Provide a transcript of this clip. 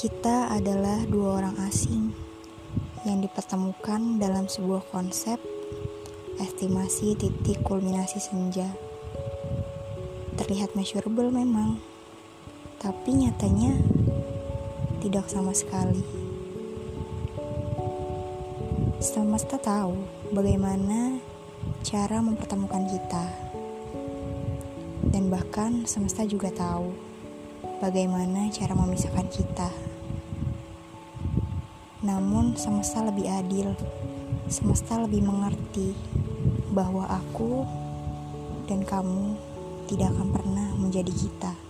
Kita adalah dua orang asing yang dipertemukan dalam sebuah konsep estimasi titik kulminasi senja. Terlihat measurable memang, tapi nyatanya tidak sama sekali. Semesta tahu bagaimana cara mempertemukan kita, dan bahkan semesta juga tahu bagaimana cara memisahkan kita. Namun, semesta lebih adil, semesta lebih mengerti bahwa aku dan kamu tidak akan pernah menjadi kita.